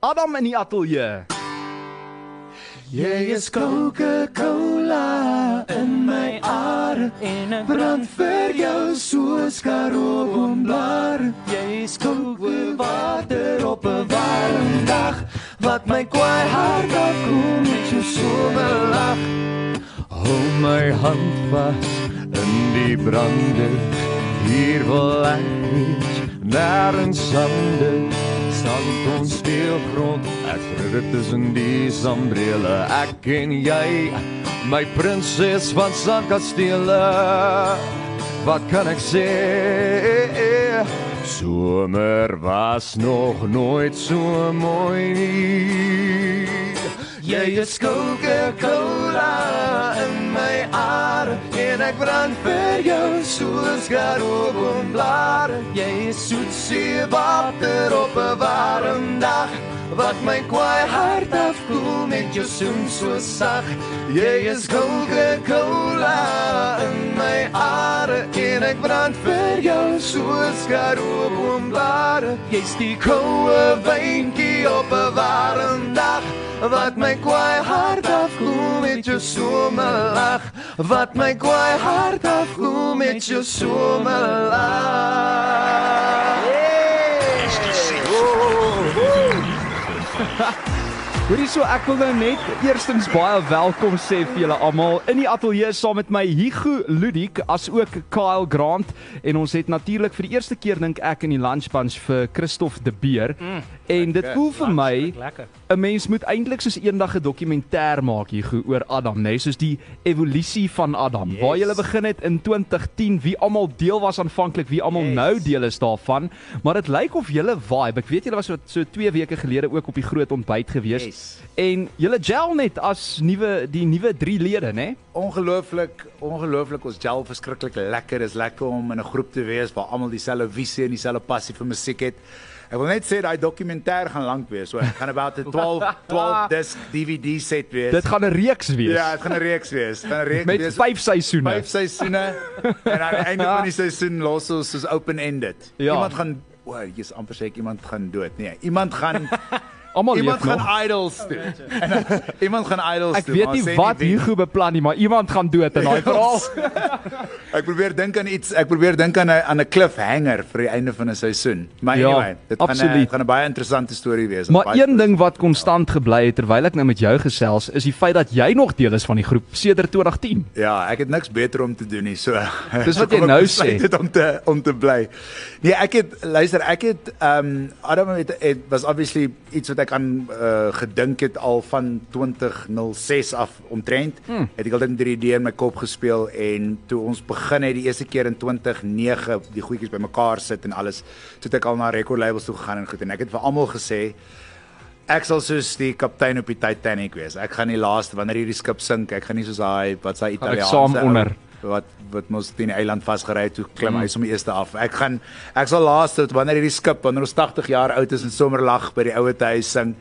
Adam in die ateljee. Jy is Coca-Cola in my are en ek brand vir jou soos karoonblaar. Jy is kookwater op 'n warm dag wat my kwaai hart afkoel met jou somerlag. Hou my hand vas in die brande. Hier wil ek reach een sande. Sand ons speelgrond, ek rit tussen die sambrele. Ek en jy, my prinses van sandkastele. Wat kan ek sê? Somer was nog nooit so mooi nie. Jy is Coca-Cola in my are en ek brand vir jou soos karoonblare. Jy is soet seewater op 'n warm dag wat my kwaai hart afkoel met jou soen so sag. Jy is Coca-Cola in my are en ek brand vir jou soos karoonblare. Jy's die koue wyntjie op 'n warm dag wat my kwaai hart afkoel met jou somerlag wat my kwaai hart afkoel met jou somerlag Hoorie so ek wil nou net eerstens baie welkom sê vir julle almal in die ateljee saam met my Hugo Ludik as ook Kyle Grant. En ons het natuurlik vir die eerste keer dink ek in die lunch bunch vir Christof de Beer. Mm, en dit voel vir my 'n mens moet eintlik soos eendag 'n dokumentêr maak Hugo oor Adam nê nee, soos die evolusie van Adam. Yes. waar jy begin het in 2010 wie almal deel was aanvanklik wie almal yes. nou deel is daarvan. Maar dit lyk of julle vibe ek weet julle was so so 2 weke gelede ook op die groot ontbyt gewees yes. En julle gel net as nuwe die nuwe 3 lede, né? Ongelooflik, ongelooflik ons gel verskriklik lekker. Is lekker om in 'n groep te wees waar almal dieselfde visie en dieselfde passie vir musiek het. Ek wil net sê daai dokumentêr gaan lank wees. So ek gaan about 'n 12 12 disc DVD set wees. Dit gaan 'n reeks wees. Ja, dit gaan 'n reeks wees. Gaan 'n reeks Met wees. Met 5 seisoene. 5 seisoene. en aan die einde van die seisoen los ons soos open-ended. Ja. Iemand gaan, o, oh, jy's amper seker iemand gaan dood. Nee, iemand gaan Almal leef nog. Iemand gaan idols doen. iemand gaan idols doen. Ek weet nie wat Hugo beplan nie, maar iemand gaan dood in daai verhaal. ek probeer dink aan iets, ek probeer dink aan 'n aan 'n cliffhanger vir die einde van 'n seisoen. Maar ja, anyway, dit gaan 'n gaan 'n baie interessante storie wees. Maar een ding wat konstant gebly het terwyl ek nou met jou gesels, is die feit dat jy nog deel is van die groep sedert 2010. Ja, ek het niks beter om te doen nie, so. Dis wat jy nou sê. Dit om te om te bly. Nee, ek het luister, ek het ehm um, Adam het, het was obviously iets wat ek aan uh, gedink het al van 2006 af omtrent. Hmm. Het ek al dit drie idee in my kop gespeel en toe ons begin het die eerste keer in 2009 die goedjies bymekaar sit en alles, toe het ek al na record labels toe gegaan en goed en ek het vir almal gesê ek sal soos die kaptein op die Titanic wees. Ek gaan nie laaste wanneer hierdie skip sink, ek gaan nie soos daai wat sy Italiaanse Ek saam onder wat wat mos teen die eiland vasgery het toe klim hy mm. sommer eers af. Ek gaan ek sal laaste wanneer hierdie skip wanneer ons 80 jaar oud is en sommer lag by die ouete huis sing.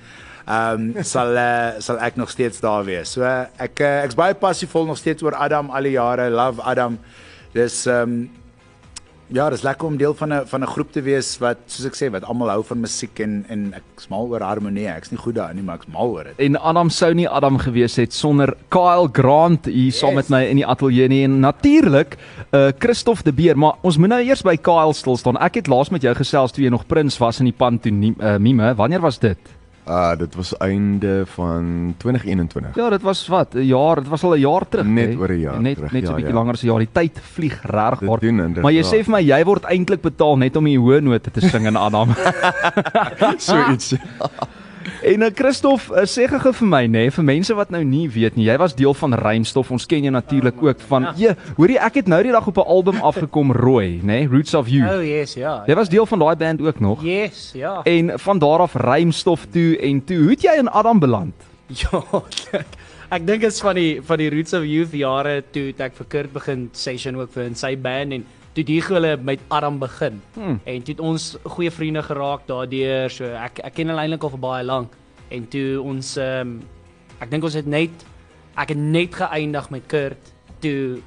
Ehm um, sal uh, sal ek nog steeds daar wees. So ek uh, ek's baie passievol nog steeds oor Adam al die jare. Love Adam. Dis ehm um, Ja, dis lekker om deel van 'n van 'n groep te wees wat soos ek sê wat almal hou van musiek en en ek smal oor harmonie. Ek's nie goed daarin nie, maar ek's mal oor dit. En Adam sou nie Adam gewees het sonder Kyle Grant hier yes. saam met my in die ateljee nie en natuurlik uh Christof de Beer, maar ons moet nou eers by Kyle stil staan. Ek het laas met jou gesels toe jy nog prins was in die pantomime. Uh, Wanneer was dit? Ah, uh, dit was einde van 2021. Ja, dit was wat? 'n Jaar, dit was al 'n jaar terug, net oor 'n jaar net, terug. Net so 'n ja, bietjie ja. langer as 'n jaar. Die tyd vlieg regtig hard. Maar jy sê vir my jy word eintlik betaal net om die hoë note te sing in Adam. so iets. En nou Christof, uh, sê gou vir my nê, nee, vir mense wat nou nie weet nie, jy was deel van Rymstof. Ons ken jou natuurlik ook van Ja, hoorie ek het nou die dag op 'n album afgekom Rooi, nê, nee, Roots of You. Oh yes, ja. Jy was deel van daai band ook nog? Yes, ja. En van daar af Rymstof toe en toe, hoe het jy in Adam beland? Ja, ek dink dit is van die van die Roots of Youth jare toe ek vir Kurt begin session ook vir in sy band en toe die hulle met Adam begin. Hmm. En toe het ons goeie vriende geraak daardeur. So ek ek ken hulle eintlik al vir baie lank. En toe ons ehm um, ek dink ons het net ek het net geëindig met Kurt toe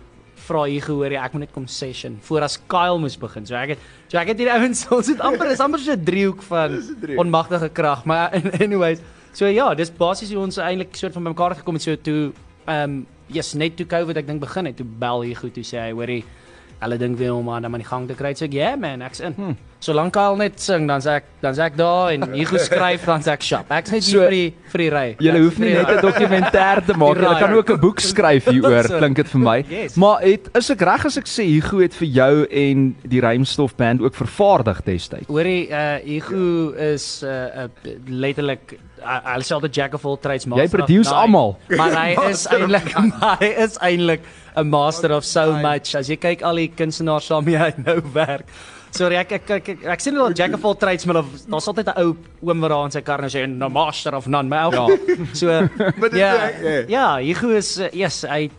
vra hier gehoor ek moet net kom session voor as Kyle moes begin. So ek het so ek het hierdie ouens ons het amper is amper so 'n driehoek van onmagtige krag, maar anyways, so ja, dis basies hoe ons eintlik soort van bymekaar gekom het so toe ehm um, yes, net toe COVID ek dink begin het, toe bel hier goed toe sê hy hoorie hulle dink weer om aan aan die gang te kry. So ek ja yeah, man, ek's in. Hmm. Solank hy al net sing, dan sê ek dan sê ek daar en hier geskryf dan sê ek shop. Ek's net hier so, vir die vir die ry. Jy hoef nie net 'n dokumentêr te maak, jy kan ook 'n boek skryf hieroor, klink dit vir my. Yes. Maar het is ek reg as ek sê Hugo het vir jou en die Rymstof band ook vervaardig destyds? Hoorie, uh Hugo is 'n uh, uh, letterlik I'll sell the jack of all trades master. Jy produce almal. Maar hy is eintlik hy is eintlik 'n master of so much. As jy kyk al die kunstenaars waarmee hy nou werk. Sorry, ek ek ek, ek, ek sien wel Jack of all trades, maar daar's altyd 'n ou oom wat daar in sy kar en sê 'n master of none. Maar ja. So ja. Ja, Hugo is yes, hy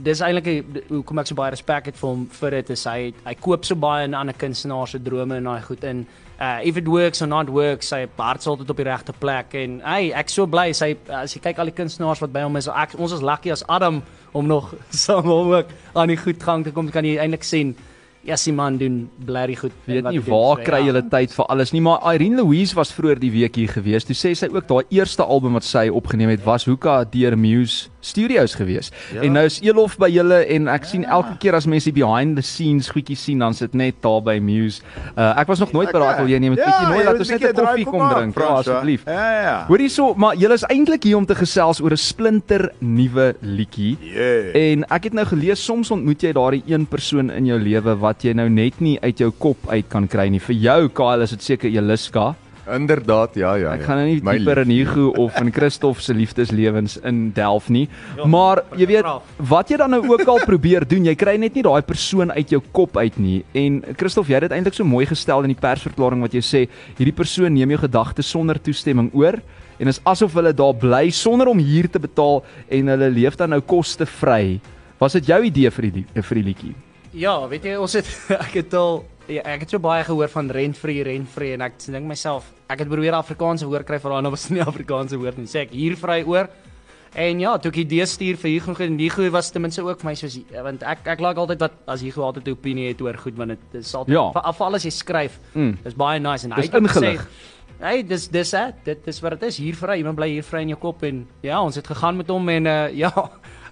dis eintlik hoekom ek so baie respek het vir hom vir dit is hy hy koop so baie in ander kunstenaars se drome en daai goed in. Uh if it works or not works, hy hart sal dit op die regte plek en hey, ek so bly sy as jy kyk al die kunstenaars wat by hom is, ek, ons is lucky as Adam om nog saam hom ook aan die goed gang te kom kan jy eintlik sien Ja, sy man doen blerry goed. Weet nie waar kry jy ja. tyd vir alles nie, maar Irene Louise was vroeër die week hier gewees. Toe sê sy ook daai eerste album wat sy opgeneem het was Hoeka deur Muse studios gewees. Ja. En nou is Elof by julle en ek ja. sien elke keer as mense behind the scenes goedjies sien dan sit net daar by Muse. Uh, ek was nog nooit okay. by daai ateljee nie, met ja, bietjie nooit laat ons net 'n koffie kom drink, ja, asseblief. Ja ja. Hoorie so, maar julle is eintlik hier om te gesels oor 'n splinter nuwe liedjie. Yeah. En ek het nou gelees soms ontmoet jy daardie een persoon in jou lewe wat jy nou net nie uit jou kop uit kan kry nie. Vir jou Kyle is dit seker Eliska. Inderdaad, ja ja. Ek gaan nou nie dieper in Hugo of in Christof se liefdeslewens in delf nie. Ja, maar jy weet wat jy dan nou ook al probeer doen, jy kry net nie daai persoon uit jou kop uit nie. En Christof, jy het dit eintlik so mooi gestel in die persverklaring wat jy sê, hierdie persoon neem jou gedagtes sonder toestemming oor en is asof hulle daar bly sonder om huur te betaal en hulle leef dan nou kostevry. Was dit jou idee vir die vir die liedjie? Ja, weet jy, ons het ek het al ja, ek het so baie gehoor van rent-free, rent-free en ek dink myself, ek het probeer Afrikaanse woord kry vir daai, nou was nie Afrikaanse woord nie. Sê ek hier vry oor. En ja, toe ek idee stuur vir Hugo en Hugo was ten minste ook vir my soos want ek ek like altyd wat as Hugo altyd 'n opinie het oor goed want dit is altyd ja. af alles jy skryf. Mm. Dis baie nice en hy het gesê Hey, dis dis dit, dit is wat dit is hier vry. Iemand bly hier vry in jou kop en ja, ons het gegaan met hom en uh, ja,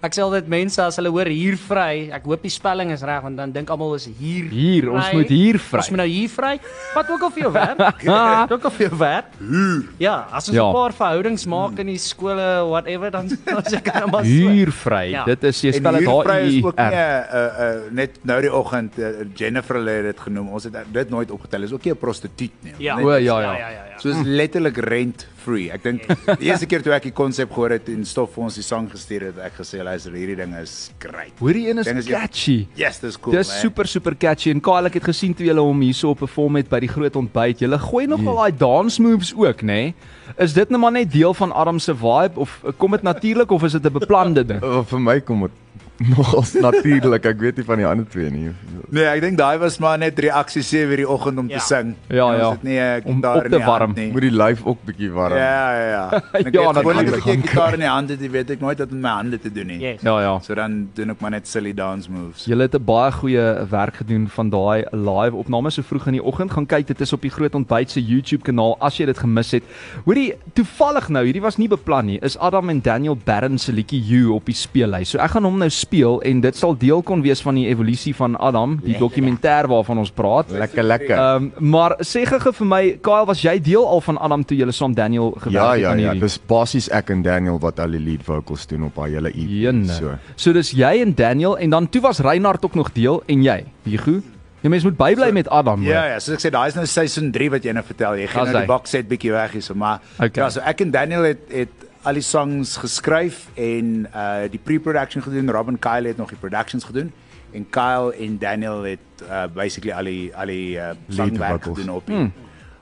Ek sê altyd mense as hulle hoor hier vry, ek hoop die spelling is reg want dan dink almal is hier. Hier, vry. ons moet hier vry. Ons moet nou hier vry. Wat ook al vir jou werk. Wat ook al vir jou werk. Hier. Ja, as ons 'n ja. paar verhoudings maak in die skole whatever dan as ek kan maar hier vry. Ja. Dit is jy spel dit daar hier. Is ook nie 'n uh, uh, net nou die oggend uh, Jennifer het dit genoem. Ons het dit nooit opgetel. Is ook nie 'n prostituut nie. Ja. O ja ja. ja, ja, ja, ja. So is letterlik rent free. Ek dink die eerste keer toe ek die konsep gehoor het en stof vir ons die sang gestuur het, ek gesê luister, hierdie ding is great. Hoorie een is catchy. Yes, dis cool. Dis super super catchy en Kyle ek het gesien toe julle hom hierso op perform het by die groot ontbyt. Julle gooi nogal yeah. daai dance moves ook, nê? Nee? Is dit net maar net deel van Adam se vibe of kom dit natuurlik of is dit 'n beplande ding? Uh, vir my kom dit nogals natuurlik. Ek weet nie van die ander twee nie. Nee, ek dink daai was maar net reaksie 7 uur die oggend om ja. te sing. Ja, ja. Dit nie om daar te warm nie. Moet die lyf ook bietjie warm. Ja, ja, ja. Ek ja, wil ek bietjie gitaar in die hande, jy weet ek nooit dat met my hande te doen nie. Yes. Ja, ja. So dan doen ek maar net silly dance moves. Jy het 'n baie goeie werk gedoen van daai live opnames so vroeg in die oggend. Gaan kyk, dit is op die Groot Ontbyt se YouTube kanaal as jy dit gemis het. Hoorie, toevallig nou, hierdie was nie beplan nie. Is Adam en Daniel Barron se liedjie You op die speellys. So ek gaan hom nou speel en dit sal deel kon wees van die evolusie van Adam, die dokumentêr waarvan ons praat. Lekker lekker. Ehm um, maar sê gou vir my, Kyle, was jy deel al van Adam toe jy saam Daniel gewerk ja, het ja, aan hierdie? Ja, ja, dis basies ek en Daniel wat al die lead vocals doen op daai hele EP. So. So dis jy en Daniel en dan toe was Reinhard ook nog deel en jy. Hugo Jy mens moet bybly so, met Adam. Ja ja, soos ek sê, daai is nou seisoen 3 wat jy nou vertel. Jy gaan nou die box set bietjie weg hier so, maar okay. ja, so ek en Daniel het het al die songs geskryf en uh die pre-production gedoen. Robin Kyle het nog die productions gedoen en Kyle en Daniel het uh basically al die al die uh songwerk gedoen op die hmm.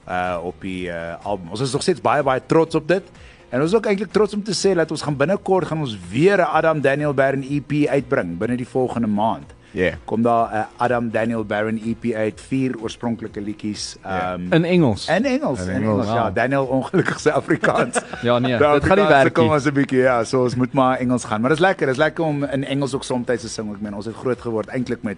uh op die uh album. Ons is nog steeds baie baie trots op dit. En ons is ook eintlik trots om te sê dat ons gaan binnekort gaan ons weer 'n Adam Daniel Bern EP uitbring binne die volgende maand. Ja. kom daar 'n uh, Adam Daniel Barron EP uit, vier oorspronklike liedjies. Ja. Ehm In Engels. in Engels, In in Engels, Engels. Ja, wow. Daniel ongelukkig sy Afrikaans. Ja nee, dit gaan nie werk Kom nie. ons 'n bietjie ja, so ons moet maar Engels gaan. Maar dit is lekker, dit is lekker om in Engels ook soms te sing. Ek meen ons het groot geword eintlik met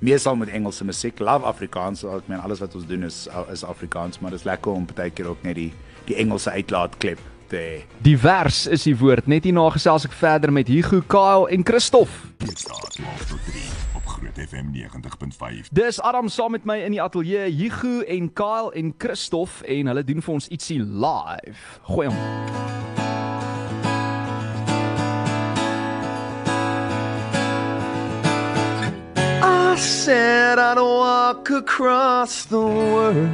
meestal met Engelse musiek. Love Afrikaans. Ek meen alles wat ons doen is is Afrikaans, maar dit is lekker om baie keer ook net die die Engelse uitlaatklep te hê. Divers is die woord. Net hierna gesels ek verder met Hugo, Kyle en Christof. Dinsdae 12 tot 3 op Groot FM 90.5. Dis Adam saam met my in die ateljee, Hugo en Kyle en Christof en hulle doen vir ons ietsie live. Gooi hom. I said I'd walk across the world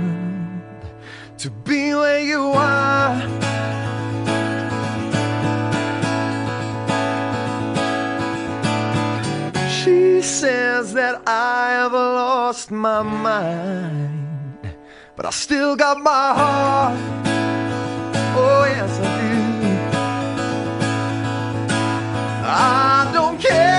to be where you are. Says that I have lost my mind, but I still got my heart. Oh, yes, I do. I don't care.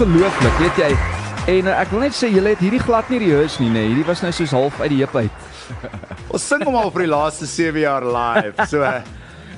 Ongelooflik, weet jy. En uh, ek wil net sê julle het hierdie glad nie rehears nie, nê. Nee. Hierdie was nou soos half uit die heup uit. Ons sing hom al vir die laaste 7 jaar live. So uh,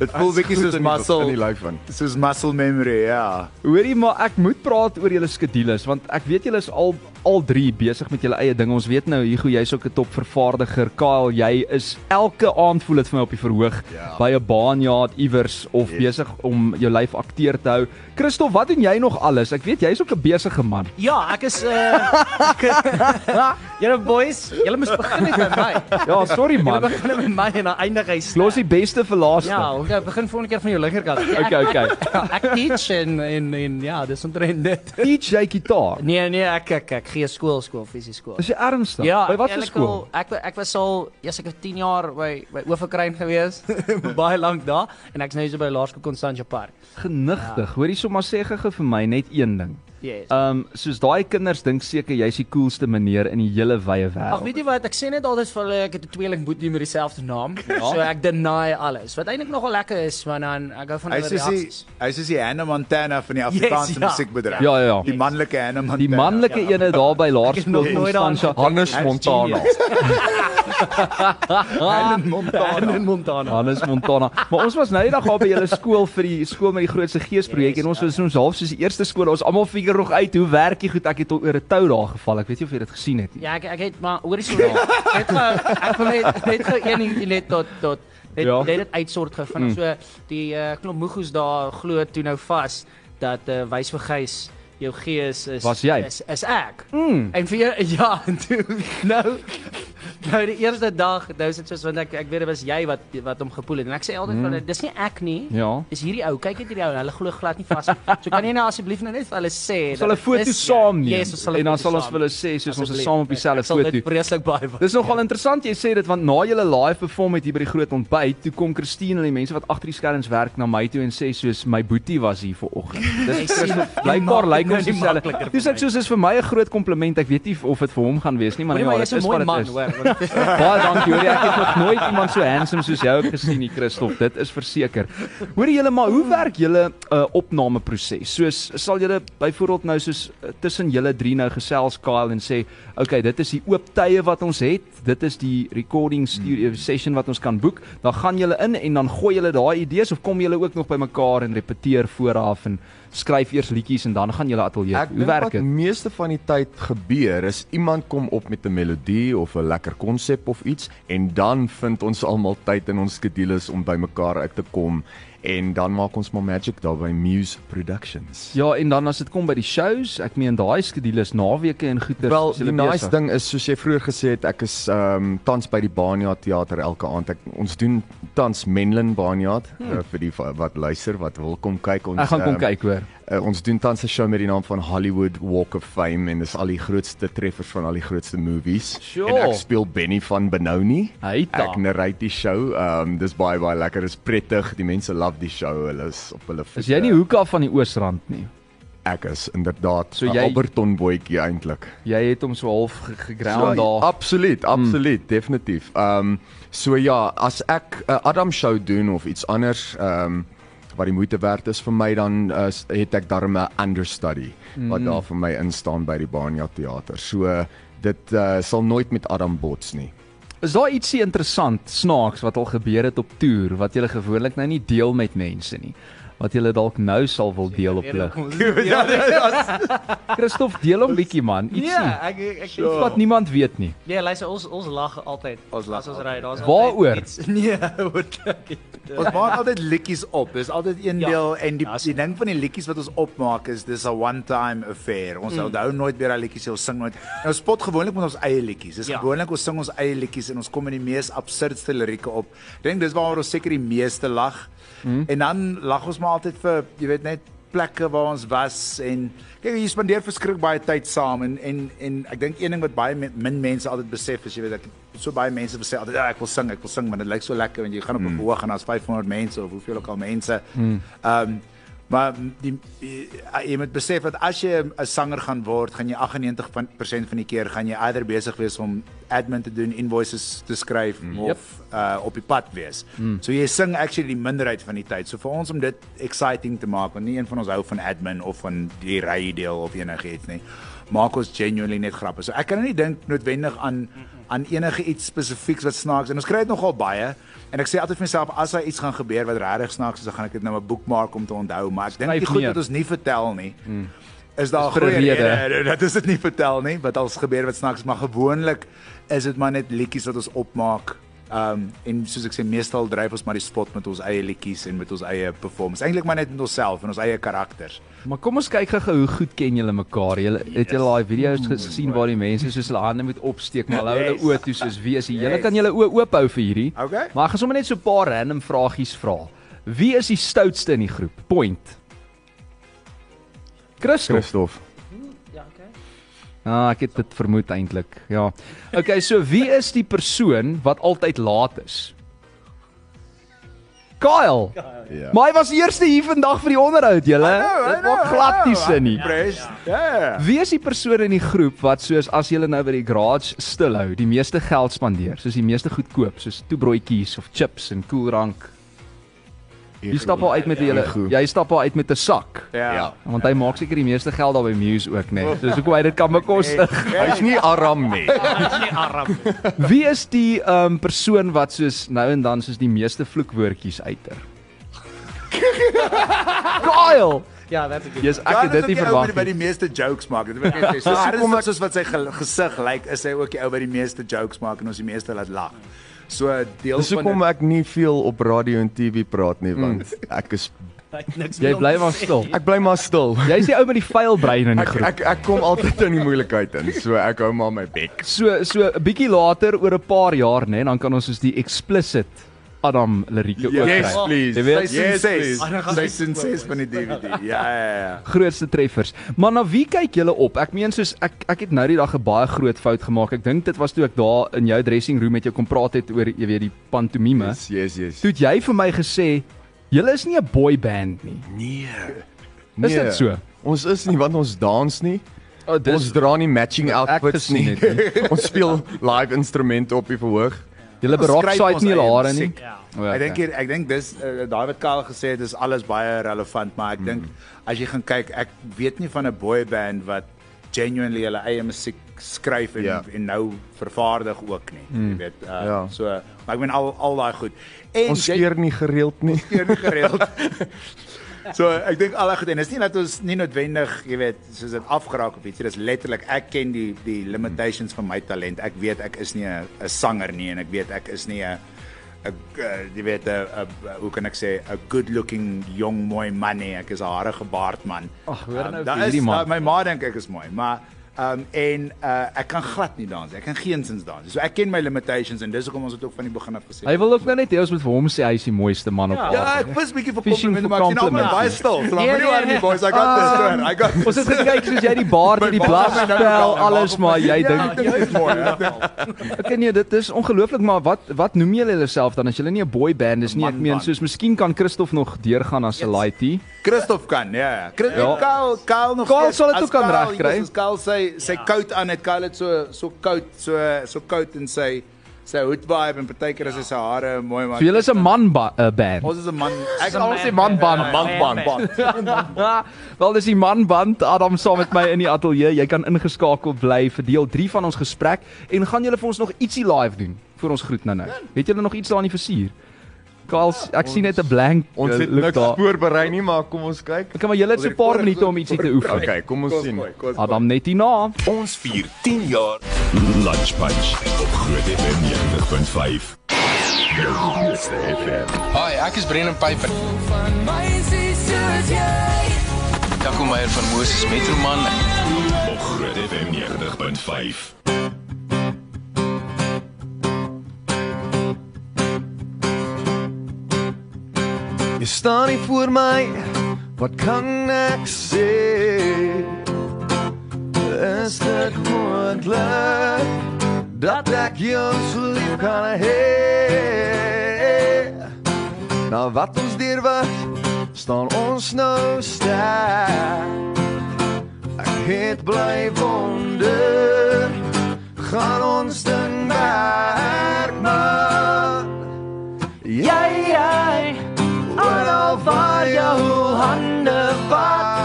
dit voel bietjie soos in die muscle lyf van. soos muscle memory, ja. Hoorie, maar ek moet praat oor julle skedules want ek weet julle is al al drie besig met julle eie dinge. Ons weet nou Hugo, jy's ook 'n top vervaardiger. Kyle, jy is elke aand voel dit vir my op die verhoog Ja. by 'n baanjaard iewers of Yes. besig om jou lyf akteur te hou. Christof, wat doen jy nog alles? Ek weet jy's ook 'n besige man. Ja, ek is uh Julle boys, julle moes begin het by my. Ja, sorry Julle man. begin met my en dan eindig hy sleg. Los die beste vir laaste. Ja, okay, begin volgende keer van jou linkerkant. Okay, okay. Ek teach en en en ja, dis omtrent dit. Teach jy gitaar? Nee, nee, ek ek ek gee skool, skool, fisies skool. Is jy ernstig? Ja, by watter skool? Ek ek was al, ja, ek was 10 jaar by by Oeverkruin gewees. baie lank daar en ek's nou hier so by Laerskool Constantia Park. Genigtig. Ja. Hoorie sommer sê gou vir my net een ding. Yes. Ehm um, soos daai kinders dink seker jy's die coolste meneer in die hele wye Ag, wêreld. weet jy wat? Ek sê net altyd vir hulle ek het 'n tweeling boetie met dieselfde naam. Ja. So ek deny alles. Wat eintlik nogal lekker is, want dan ek hou van Hy hulle is soos die reaksies. hy is die Hannah Montana van die Afrikaanse ja. musiekbedryf. Ja, ja, ja. Die manlike Hannah Montana. Die manlike ja. ene daar by Laerskool Constantia. Hannes Montana. Hannah Montana. in Montana. Hannes Montana. Maar ons was nou eendag daar by julle skool vir die skool met die grootste geesprojek Yes, en ons ja. was ons half soos die eerste skool. Ons almal figure nog uit hoe werk dit goed. Ek het al oor 'n tou daar geval. Ek weet nie of jy dit gesien het nie. Ja, ek ek het maar hoorie so net net gou ek wil net net gou een ding net tot tot net Ja. net dit uitsort Mm. mm. so die uh, klomp moegoes daar glo toe nou vas dat uh, wys vir gees jou gees is Was jy? is, is ek. Mm. En vir jou ja, toe nou nou die eerste dag, nou is dit soos want ek ek weet dit was jy wat wat hom gepoel het en ek sê altyd mm. vir hulle dis nie ek nie. Ja. Dis hierdie ou. Kyk net hierdie ou en hulle glo glad nie vas. So kan jy nou asseblief nou net vir hulle sê sal 'n foto dit saam neem Yes, en dan foto sal ons vir hulle sê soos ons is saam op dieselfde sal dit foto. vreeslik baie. Dis nogal interessant jy sê dit want na julle live perform het hier by die groot ontbyt, toe kom Christine en die mense wat agter die skerms werk na my toe en sê soos my boetie was hier vanoggend. Dis Christof. Blykbaar lyk dieselfde. makliker vir Dis ek soos is vir my 'n groot kompliment. Ek weet nie of dit vir hom gaan wees nie, maar nee, jy maar is dit 'n is mooi wat man, dit is. hoor. Baie dankie hoor. Ek het nog nooit iemand so handsome soos jou gesien nie, Christof. Dit is verseker. Hoor julle maar, hoe werk julle uh, opnameproses? Soos sal julle byvoorbeeld nou soos uh, tussen julle drie nou gesels Kyle en sê, "Oké, okay, dit is die oop tye wat ons het. Dit is die recording studio session wat ons kan boek." Dan gaan julle in en dan gooi julle daai idees of kom julle ook nog bymekaar en repeteer vooraf en skryf eers liedjies en dan gaan julle ateljee. Ek Hoe werk dit? meeste van die tyd gebeur is iemand kom op met 'n melodie of 'n lekker konsep of iets en dan vind ons almal tyd in ons skedules om bymekaar uit te kom en dan maak ons maar magic daar by Muse Productions. Ja, en dan as dit kom by die shows, ek meen daai skedules naweke en goeie Wel, die nice ding is soos jy vroeër gesê het, ek is ehm um, tans by die Bania teater elke aand. Ek, ons doen tans Menlyn Bania hmm. uh, vir die wat luister wat wil kom kyk ons Ek gaan kom ehm, kyk hoor. Uh, ons doen tans 'n show met die naam van Hollywood Walk of Fame en dis al die grootste treffers van al die grootste movies. Sure. En ek speel Benny van Benoni. Hy ta. Ek narrate die show. Ehm um, dis baie baie lekker. Dis prettig. Die mense love die show. Hulle is op hulle Is jy nie hoek af van die Oosrand nie? Ek is inderdaad So so jy- jy... Alberton boetjie eintlik. Jy het hom so half ge- geground daar. Absoluut, absoluut, mm. definitief. Ehm um, so ja, as ek 'n uh, Adam show doen of iets anders ehm um, wat die moeite werd is vir my dan uh, het ek darm 'n understudy mm. wat daar vir my instaan by die Banja teater. So uh, dit uh, sal nooit met Adam bots nie. Is daar ietsie interessant snaaks wat al gebeur het op toer wat jy gewoonlik nou nie deel met mense nie? Wat jy dalk nou sal wil deel op lig. Christof, deel hom bietjie man, ietsie. Ja, ek ek, Iets wat niemand weet nie. Nee, luister, ons ons lag altyd. Ons lag as ons ry. Daar's Waaroor? Nee, oor dit. Ons maak altyd liedjies op. Dis altyd een Ja. deel en die Ja, die ding van die liedjies wat ons opmaak is dis 'n one time affair. Ons mm. onthou nooit weer daai liedjies, ons sing nooit. En ons spot gewoonlik met ons eie liedjies. Dis Ja. ja. gewoonlik ons sing ons eie liedjies en ons kom in die mees absurdste lirieke op. Ek dink dis waaroor ons seker die meeste lag. Mm. En dan lag ons maar altyd vir jy weet net plekke waar ons was en kyk jy spandeer verskrik baie tyd saam en en en ek dink een ding wat baie min mense altyd besef is jy weet ek so baie mense sê altyd ja ek wil sing ek wil sing maar dit lyk so lekker wanneer jy gaan op 'n verhoog en daar's 500 mense of hoeveel ook al mense. Ehm um, maar die, die jy moet besef dat as jy 'n sanger gaan word, gaan jy 98% van die keer gaan jy either besig wees om admin te doen, invoices te skryf mm. of uh, op die pad wees. Mm. So jy sing actually die minderheid van die tyd. So vir ons om dit exciting te maak, want nie een van ons hou van admin of van die ry deel of enigiets nie. Maak ons genuinely net grappe. So ek kan nie dink noodwendig aan aan enige iets spesifieks wat snaaks en ons kry dit nogal baie en ek sê altyd vir myself as daar iets gaan gebeur wat regtig snaaks is dan gaan ek dit nou 'n bookmark om te onthou maar ek dink die goed wat ons nie vertel nie hmm. is daar goeie rede. dat is dit nie vertel nie wat als gebeur wat snaaks maar gewoonlik is dit maar net liedjies wat ons opmaak Um en soos ek sê meestal dryf ons maar die spot met ons eie liedjies en met ons eie performance. Eintlik maar net met onsself en ons eie karakters. Maar kom ons kyk gou hoe goed ken julle mekaar. Julle het julle daai video's gesien waar die mense soos hulle hande moet opsteek maar hulle hou hulle oë toe soos wie is jy? Julle Yes. kan julle oë oop hou vir hierdie. Okay. Maar ek gaan sommer net so 'n paar random vragies vra. Wie is die stoutste in die groep? Point. Christof. Christof. Ja. Ah, ek het dit vermoed eintlik. Ja. Okay, so wie is die persoon wat altyd laat is? Kyle. Ja. Maar hy was eerste hier vandag vir die onderhoud, julle. Dit maak glad nie sin nie. Press. Ja. Wie is die persoon in die groep wat soos as julle nou by die garage stilhou, die meeste geld spandeer, soos die meeste goedkoop, soos toebroodjies of chips en koelrank? Jy stap al uit met 'n julle jy stap al uit met 'n sak. Ja. Ja. Want hy maak seker die meeste geld daar by Muse ook, né? Nee. Dis hoekom hy dit kan bekostig. Hy's nie Aram nie. Dis nie arm. Wie is die um persoon wat soos nou en dan soos die meeste vloekwoordjies uiter? Kyle. Ja, that's a good. Yes, ek Ja, het dit nie By verwag by nie. die meeste jokes maak. Dit wil ek net sê. So ernstig soos wat sy ge- gesig lyk, is hy ook die ou wat die meeste jokes maak en ons die meeste laat lag. So deel Dis van hoekom dit- ek nie veel op radio en TV praat nie want ek is Niks Jy bly maar stil. ek bly maar stil. Jy's die ou met die vuil brein in die Ek groep. ek ek kom altyd in die moeilikheid in, so ek hou maar my bek. So so 'n bietjie later oor 'n paar jaar, né, dan kan ons soos die explicit Adam lirieke ook Yes, kry. please. Jy weet, Yes, 6. please. Seisoen 6 van die DVD. Ja ja ja. grootste treffers. Maar na wie kyk julle op? Ek meen soos ek ek het nou die dag 'n baie groot fout gemaak. Ek dink dit was toe ek daar in jou dressing room met jou kom praat het oor jy weet die pantomime. Yes, yes, yes. Toe het jy vir my gesê julle is nie 'n boy band nie. Nee. Is dit so? Ons is nie want ons dans nie. Oh, dis- ons dra nie matching outfits nie. het ons speel live instrumente op die verhoog. Julle site ons nie julle eie hare nie. Ja. O, Ek dink okay. ek dink dis uh, daai wat Karl gesê het is alles baie relevant, maar ek dink as jy gaan kyk, ek weet nie van 'n boy band wat genuinely hulle eie musiek skryf en Ja. en nou vervaardig ook nie. Jy weet, uh, Ja. so maar ek meen al al daai goed. En Ons skeer nie gereeld nie. keer nie gereeld. so ek dink al goed en dis nie dat ons nie noodwendig, jy weet, soos dit afgeraak of iets, dit is letterlik ek ken die die limitations van my talent. Ek weet ek is nie 'n sanger nie en ek weet ek is nie 'n 'n uh, jy weet 'n hoe kan ek sê 'n good looking jong mooi man nie. Ek is 'n harige baard man. Ag, hoor nou daar vir hierdie is- man. daar- My ma dink ek is mooi, maar Um en uh ek kan glad nie dans. nie. Ek kan geensins dans. So ek ken my limitations en dis hoekom ons dit ook van die begin af gesê Hy wil ook nou net hê ons moet vir hom sê hy is die mooiste man op Ja. aarde. Ja, ek was bietjie vir Fishing komplimente for maar ek sien almal baie stil. So Nee, moenie nee, worry nie nee. boys, I got this one. I got Ons het gekyk soos jy die baard, My die nou al- alles maar jy Ja, dink dit is mooi. Ek ken nie dit is ongelooflik maar wat wat noem julle julleself dan as julle nie 'n boy band is nie ek meen soos miskien kan Christof nog deurgaan as 'n laity. Christof kan, ja ja. Chris, Ja. Karl, Karl nog. Steeds. sal dit As ook kan Karl- regkry. As Karl sy sy coat aan het, Karl het so so coat, so so coat en sy sy hoed vibe en partykeer as hy sy hare mooi maak. So julle is 'n man ba- uh, band. Ons is 'n man. Ek sal man- sê manband, man- manband. man- Wel dis die manband Adam saam met my in die ateljee. Jy kan ingeskakel bly vir deel 3 van ons gesprek en gaan julle vir ons nog ietsie live doen vir ons groet nou nou. Het julle nog iets daar in die versier? Karl, ek sien net 'n blank Ons het look niks daar. voorberei nie, maar kom ons kyk. Ek maar julle het so 'n paar minute om ietsie te oefen. Okay, kom ons sien. Adam net hierna. Ons vier 10 jaar Lunch Punch op Groot FM 90.5. Jou beste FM. Hi, ek is Brennan Piper. van meisies soos jy. Jaco Meyer van Moses Metroman. Op Groot FM 90.5. Jy staan nie voor my. Wat kan ek sê? Is dit moontlik dat ek jou so lief kan hê? Nou wat ons deur wat staan ons nou sterk. Ek het bly wonder gaan ons ding werk man. Jy jy Oral waar jou hande vat,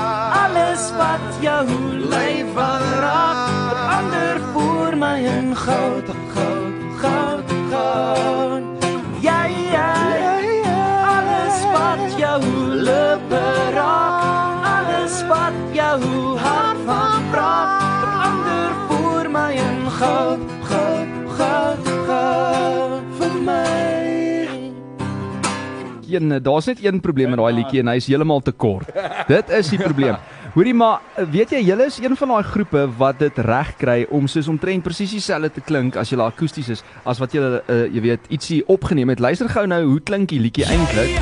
alles wat jou lyf aanraak, verander voor my in goud, goud, goud, goud. Ja ja, alles wat jou lippe raak, alles wat jou hart van praat, verander voor my in goud, een daar's net een probleem met daai liedjie en hy is heeltemal te kort. Dit is die probleem. Hoorie maar, weet jy, julle is een van daai groepe wat dit reg kry om soos omtrent presies dieselfde te klink as julle akoesties is as wat julle uh, jy weet ietsie opgeneem het. Luister gou nou hoe klink die liedjie eintlik.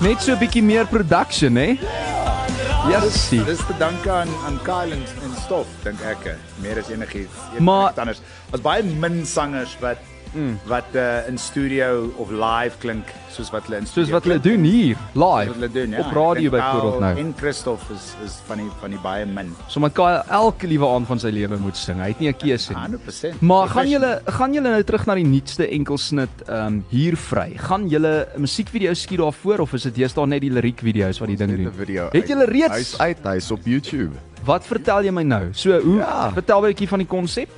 Net so 'n bietjie meer production, hè? Ja, sien. Dis te danke aan aan Kyle en, en Stof dink ek. Meer as enigiets. Maar- enigiets anders. Was baie min sangers wat mm. wat uh, in studio of live klink soos wat hulle in Soos studio wat hulle doen hier, Soos live. wat hulle doen, ja. Op radio byvoorbeeld nou. En Christoph is is van die van die baie min. So met Kyle elke liewe aand van sy lewe moet sing. Hy het nie 'n keuse nie. 100%. Maar gaan julle gaan julle nou terug na die nuutste enkelsnit ehm um, hier vry? Gaan julle 'n musiekvideo skiet daarvoor of is dit deesdae net die liriekvideo's wat die ding doen? video. Het julle reeds- Hy's uit, hy's op YouTube. Wat vertel jy my nou? So hoe Ja. vertel 'n bietjie van die konsep?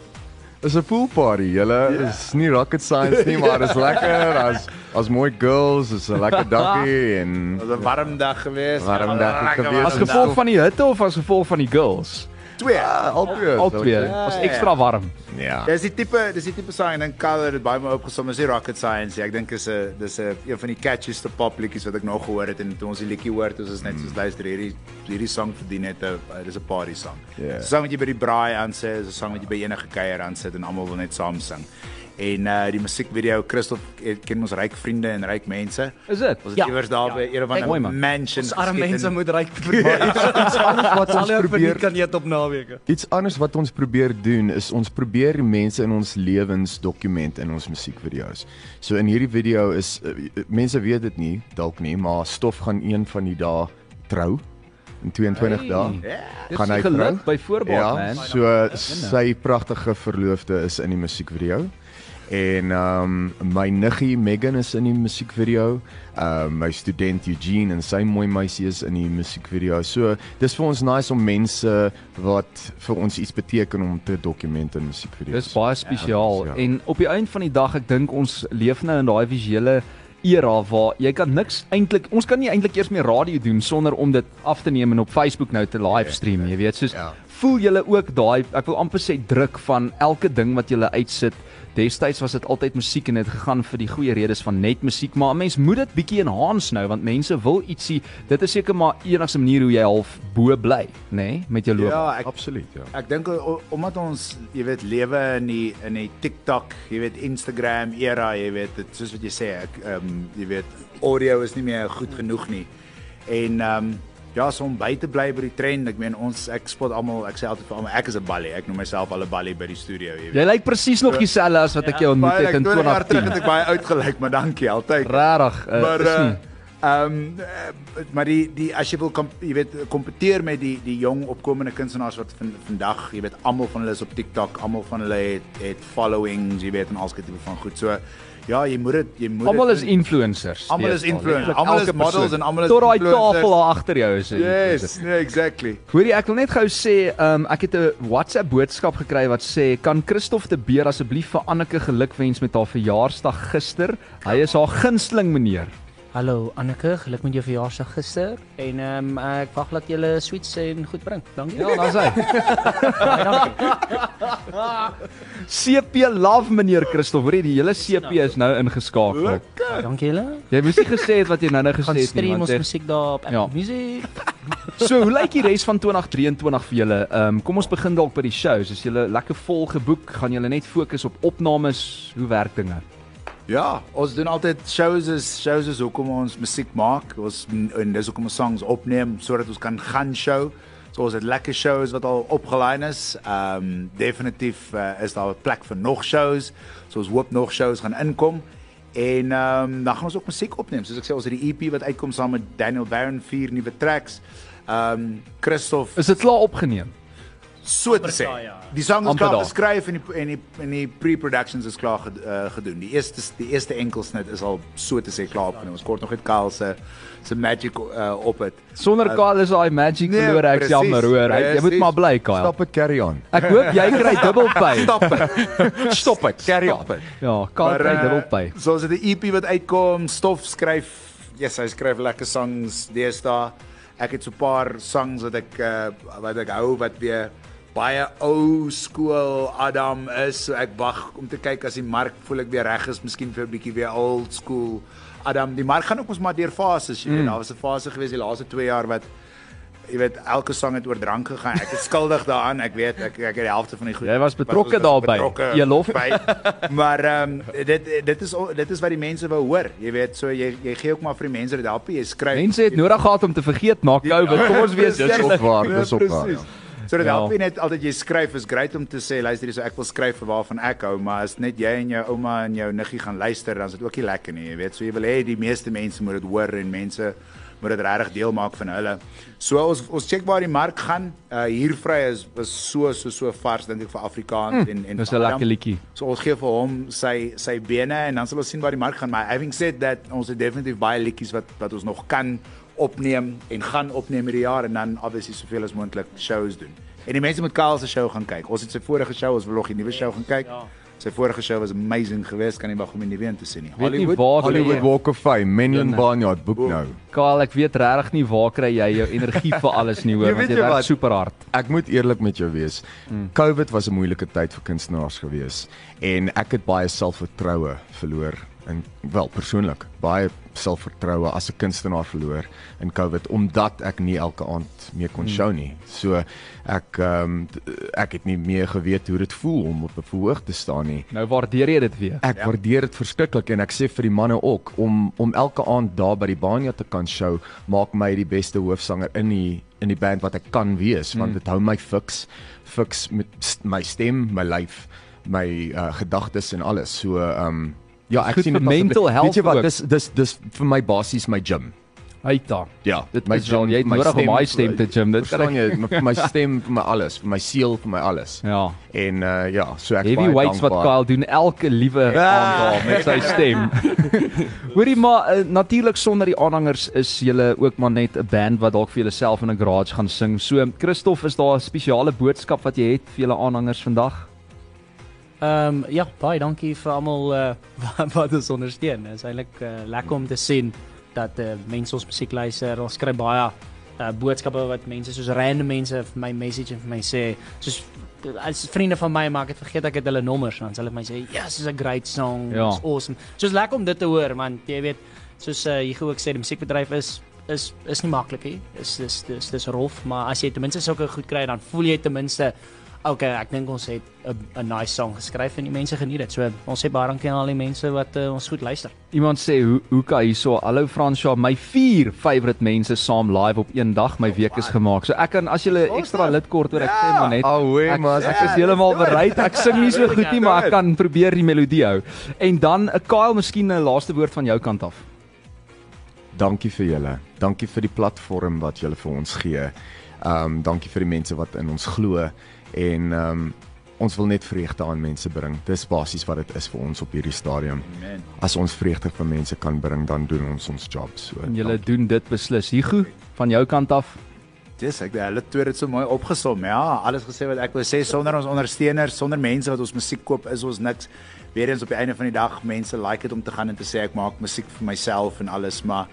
Dis 'n pool party. Julle is nie rocket science nie, maar dis lekker as as mooi girls, is 'n lekker daggie en was 'n warm dag geweest. Warm dag geweest. As gevolg van die hitte of as gevolg van die girls? Twee. Ja, albei. Albei. Was ekstra warm. Ja. Dis die tipe, dis die tipe sang en dan het dit baie mooi opgesom. Is nie rocket science. Ek dink is 'n dis 'n een van die catchiest pop liedjies wat ek nog gehoor het en toe ons die liedjie hoor, toe is ons net soos luister hierdie hierdie sang verdien net 'n uh, dis 'n party song. Ja. Dis 'n sang wat jy by die braai aansit, is 'n sang wat jy by enige kuier aansit en almal wil net saam sing. En uh die musiekvideo Christof het- ken ons ryk vriende en ryk mense. Is dit? Ons het Ja. iewers daar by een van Mooi, 'n man. mansion. Ons arme geskiet mense en- moet ryk vir wat ons probeer kan eet op naweke. Iets anders wat ons probeer doen is ons probeer die mense in ons lewens dokument in ons musiekvideo's. So in hierdie video is uh, mense weet dit nie dalk nie, maar Stof gaan een van die dae trou in 22 Hey. dae. Dis Gaan hy geluk trou? by voorbaat Ja, man. so sy pragtige verloofde is in die musiekvideo. En ehm um, my niggie Megan is in die musiekvideo. Ehm um, my student Eugene en sy mooi meisie is in die musiekvideo. So dis vir ons nice om mense wat vir ons iets beteken om te dokument in musiekvideo's. Dis baie spesiaal Ja. en op die einde van die dag ek dink ons leef nou in daai visuele era waar jy kan niks eintlik ons kan nie eintlik eers meer radio doen sonder om dit af te neem en op Facebook nou te livestream, jy weet, soos Ja. Voel julle ook daai ek wil amper sê druk van elke ding wat julle uitsit. Destyds was dit altyd musiek en dit gegaan vir die goeie redes van net musiek, maar 'n mens moet dit bietjie enhance nou want mense wil ietsie. Dit is seker maar enigste manier hoe jy half bo bly, nê, nee, met jou loop. Ja, ek Absoluut, ja. Ek dink omdat ons, jy weet, lewe in die in die TikTok, jy weet Instagram era, jy weet, dit soos wat jy sê, ek ehm um, jy weet, audio is nie meer goed genoeg nie. En ehm um, ja, so om by te bly by die trend, ek meen ons ek spot almal, ek sê altyd vir almal, ek is 'n ballie. Ek noem myself al 'n ballie by die studio, jy weet. Jy lyk presies nog dieselfde as wat ek jou ontmoet het in ek 20 jaar terug 2010. het ek baie oud gelyk, maar dankie altyd. Regtig, uh, maar is uh, ehm um, maar die die as jy wil kom, jy weet kompeteer met die die jong opkomende kunstenaars wat van, vandag, jy weet almal van hulle is op TikTok, almal van hulle het het followings, jy weet en al skielik van goed. So ja, jy moet dit jy moet Almal is influencers. Almal is influencers. Letterlik Almal is models en almal is Tot daai tafel daar agter jou is influencer. Yes, nee, exactly. Hoorie, ek wil net gou sê, um, ek het 'n WhatsApp boodskap gekry wat sê, "Kan Christof de Beer asseblief vir Anneke gelukwens met haar verjaarsdag gister? Hy is haar gunsteling meneer." Hallo Anneke, geluk met jou verjaarsdag gister en ehm um, ek wag dat jy sweets en goed bring. Dankie. Ja, daar's hy. CP Love meneer Christof. Hoorie, die hele CP is nou ingeskakel. Baie dankie julle. Jy moes nie gesê het wat jy nou-nou gesê Gaan het nie. stream want ons ek- musiek daar op Apple Ja. Music. So, hoe lyk die res van 2023 vir julle? Ehm um, kom ons begin dalk by die shows. Is julle lekker vol geboek? Gaan julle net fokus op opnames? Hoe werk dinge? Ja, ons doen altyd shows is shows is hoekom ons musiek maak. Ons en dis hoekom ons songs opneem sodat ons kan gaan show. So ons het lekker shows wat al opgelyn is. Ehm um, definitief uh, is daar 'n plek vir nog shows. So ons hoop nog shows gaan inkom. En ehm um, dan gaan ons ook musiek opneem. Soos ek sê, ons het die EP wat uitkom saam met Daniel Barron vier nuwe tracks. Ehm um, Christof Is dit klaar opgeneem? So te sê. ja. Die song is klaar geskryf en die en die en die pre-productions is klaar ged, uh, gedoen. Die eerste die eerste enkelsnit is al so te sê klaar opgeneem. Ons kort nog net Karl se se magic uh, op dit. Sonder Kyle is daai magic nee, verloor ek jammer hoor. Hy- Jy moet maar bly Kyle. Stop it, carry on. Ek hoop jy kry dubbelpay. Stop dit. Stop it, carry on. Ja, Kyle kry uh, dubbelpay. So as dit 'n EP wat uitkom, Stof skryf, yes, hy skryf lekker songs deesdae. Ek het so 'n paar songs wat ek uh, wat ek hou wat weer baie ou skool Adam is. So ek wag om te kyk as die mark voel ek weer reg is, miskien vir 'n bietjie weer old school Adam. Die mark gaan ook ons maar deur fases, jy weet. Daar was 'n fase gewees die laaste 2 jaar wat jy weet elke sang het oor drank gegaan. Ek is skuldig daaraan. Ek weet ek ek het die helfte van die goed. Jy was betrokke daarbey. Jy lof. by. Maar ehm um, dit dit is dit is wat die mense wou hoor. Jy weet, so jy jy gee ook maar vir die mense dit help jy skryf. Mense het nodig gehad om te vergeet na COVID. Kom ons wees Dis op waar, dis op waar. Ja. So dit Ja. help nie net altyd jy skryf is great om te sê luister hier so ek wil skryf vir waarvan ek hou, maar as net jy en jou ouma en jou niggie gaan luister, dan is dit ook nie lekker nie, jy weet. So jy wil hê die meeste mense moet dit hoor en mense moet dit regtig deel maak van hulle. So ons ons check waar die mark gaan. Uh hiervry is was so so so vars dink ek vir Afrikaans en en Dis 'n lekker liedjie. So ons gee vir hom sy sy bene en dan sal ons sien waar die mark gaan. Maar having said that, ons het definitief baie liedjies wat wat ons nog kan opneem en gaan opneem hierdie jaar en dan obviously soveel as moontlik shows doen. En die mense moet Karl se show gaan kyk. Ons het sy vorige show, ons wil nog die nuwe show gaan kyk. Ja. Sy vorige show was amazing geweest, kan nie wag om die nuwe een te sien nie. Hollywood, waar Hollywood Walk of Fame, Menlyn. Barnyard boek nou. Kyle, ek weet regtig nie waar kry jy jou energie vir alles nie hoor, want weet jy werk wat? super hard. Ek moet eerlik met jou wees. COVID was 'n moeilike tyd vir kunstenaars gewees en ek het baie selfvertroue verloor en wel persoonlik baie selfvertroue as 'n kunstenaar verloor in COVID omdat ek nie elke aand meer kon show nie. So ek ehm um, ek het nie meer geweet hoe dit voel om op 'n verhoog te staan nie. Nou waardeer jy dit weer. Ek ja. waardeer dit verskriklik en ek sê vir die manne ook om om elke aand daar by die Banja te kan show maak my die beste hoofsanger in die in die band wat ek kan wees want dit hou my fiks fiks met st- my stem, my lyf, my uh, gedagtes en alles. So ehm um, ja, ek sien mental health Weet jy wat, ook. dis dis dis vir my basies my gym. Uita. Ja, Dit my is wel, jy het nodig om my stem te gym. Dit kan jy, my, my stem vir my alles, vir my siel, vir my alles. Ja. En uh ja, so ek Heavyweights wat Kyle doen elke liewe aand daar met sy stem. Hoorie maar uh, natuurlik sonder die aanhangers is julle ook maar net 'n band wat dalk vir julleself in 'n garage gaan sing. So Christoff, is daar 'n spesiale boodskap wat jy het vir julle aanhangers vandag? Ehm um, ja, baie dankie vir almal uh, wat, wat ons ondersteun. Dit is eintlik uh, lekker om te sien dat uh, mense ons musiek luister. Ons kry baie uh, boodskappe wat mense soos random mense vir my message en vir my sê soos as vriende van my maak dit vergeet ek het hulle nommers dan sal hulle my sê yes is a great song Ja. it's awesome soos lekker om dit te hoor man jy weet soos uh, jy ook sê die musiekbedryf is is is nie maklik nie is dis dis dis rof maar as jy ten minste sulke goed kry dan voel jy ten minste okay ek dink ons het 'n 'n nice song geskryf en die mense geniet dit so ons sê baie dankie aan al die mense wat uh, ons goed luister Iemand sê hoe hoe kan hierso hallo Fransja my vier favourite mense saam live op een dag my week is gemaak. So ek kan as jy 'n ekstra lid kort oor ek sê maar net Ahoe, Ek, maar ek is heeltemal bereid. Ek sing nie so goed nie, maar ek kan probeer die melodie hou. En dan 'n Kyle, miskien 'n laaste woord van jou kant af. dankie vir julle. Dankie vir die platform wat julle vir ons gee. Um dankie vir die mense wat in ons glo en um ons wil net vreugde aan mense bring. Dis basies wat dit is vir ons op hierdie stadium. Amen. As ons vreugde vir mense kan bring, dan doen ons ons job. So. En julle doen dit beslis. Hugo, van jou kant af. Dis ek hulle twee het dit so mooi opgesom. Ja, alles gesê wat ek wou sê sonder ons ondersteuners, sonder mense wat ons musiek koop, is ons niks. Weerens op die einde van die dag, mense like dit om te gaan en te sê ek maak musiek vir myself en alles, maar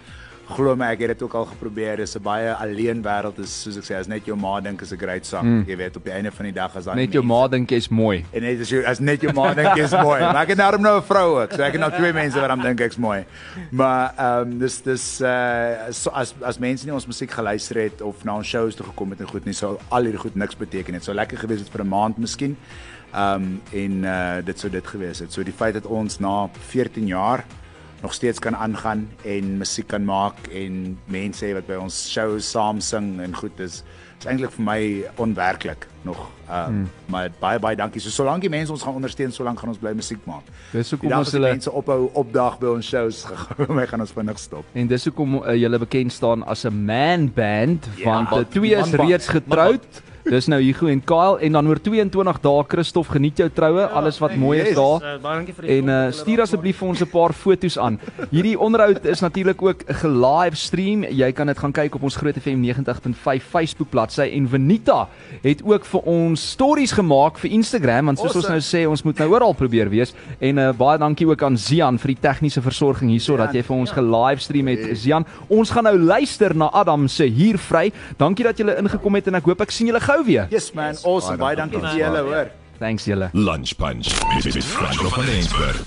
glo my ek het dit ook al geprobeer. Dis 'n baie alleen wêreld. Dis soos ek sê, as net jou ma dink is 'n great song. Mm. Jy weet op die einde van die dag as dan Net jou ma dink jy's mooi. En net as jy as net jou ma dink jy's mooi. Maar ek het nou nou 'n vrou ook. So ek het nou twee mense wat aan dink ek's mooi. Maar ehm um, dis dis uh so, as as mense nie ons musiek geluister het of na ons shows toe gekom het en goed nie, sou al hierdie goed niks beteken het. Sou lekker gewees het vir 'n maand miskien. Ehm um, en uh dit sou dit gewees het. So die feit dat ons na 14 jaar nog steeds kan aangaan en musiek kan maak en mense wat by ons shows saam sing en goed is is eintlik vir my onwerklik nog. Uh hmm. maar baie baie dankie. So solank die mense ons gaan ondersteun, solank gaan ons bly musiek maak. Dis hoekom ons hulle mense ophou opdag by ons shows, my gaan ons vinnig stop. en dis hoekom uh, julle bekend staan as 'n man band Ja, want man- die twee is reeds getroud. Dis nou Hugo en Kyle en dan oor 22 dae Christof geniet jou troue, alles wat mooi is yes. daar. uh, baie dankie vir die En uh, stuur asseblief vir ons 'n paar foto's aan. Hierdie onderhoud is natuurlik ook ge-live stream. Jy kan dit gaan kyk op ons Groot FM 90.5 Facebook bladsy en Venita het ook vir ons stories gemaak vir Instagram want soos Awesome. ons nou sê, ons moet nou oral probeer wees. En uh, baie dankie ook aan Zian vir die tegniese versorging hierso dat jy vir ons ge-live stream het. Zian, ons gaan nou luister na Adam se hier vry. Dankie dat julle ingekom het en ek hoop ek sien julle gou weer. Yes man, awesome. Baie dankie vir julle, hoor. Thanks julle. Lunch Punch met Franco van Eensberg.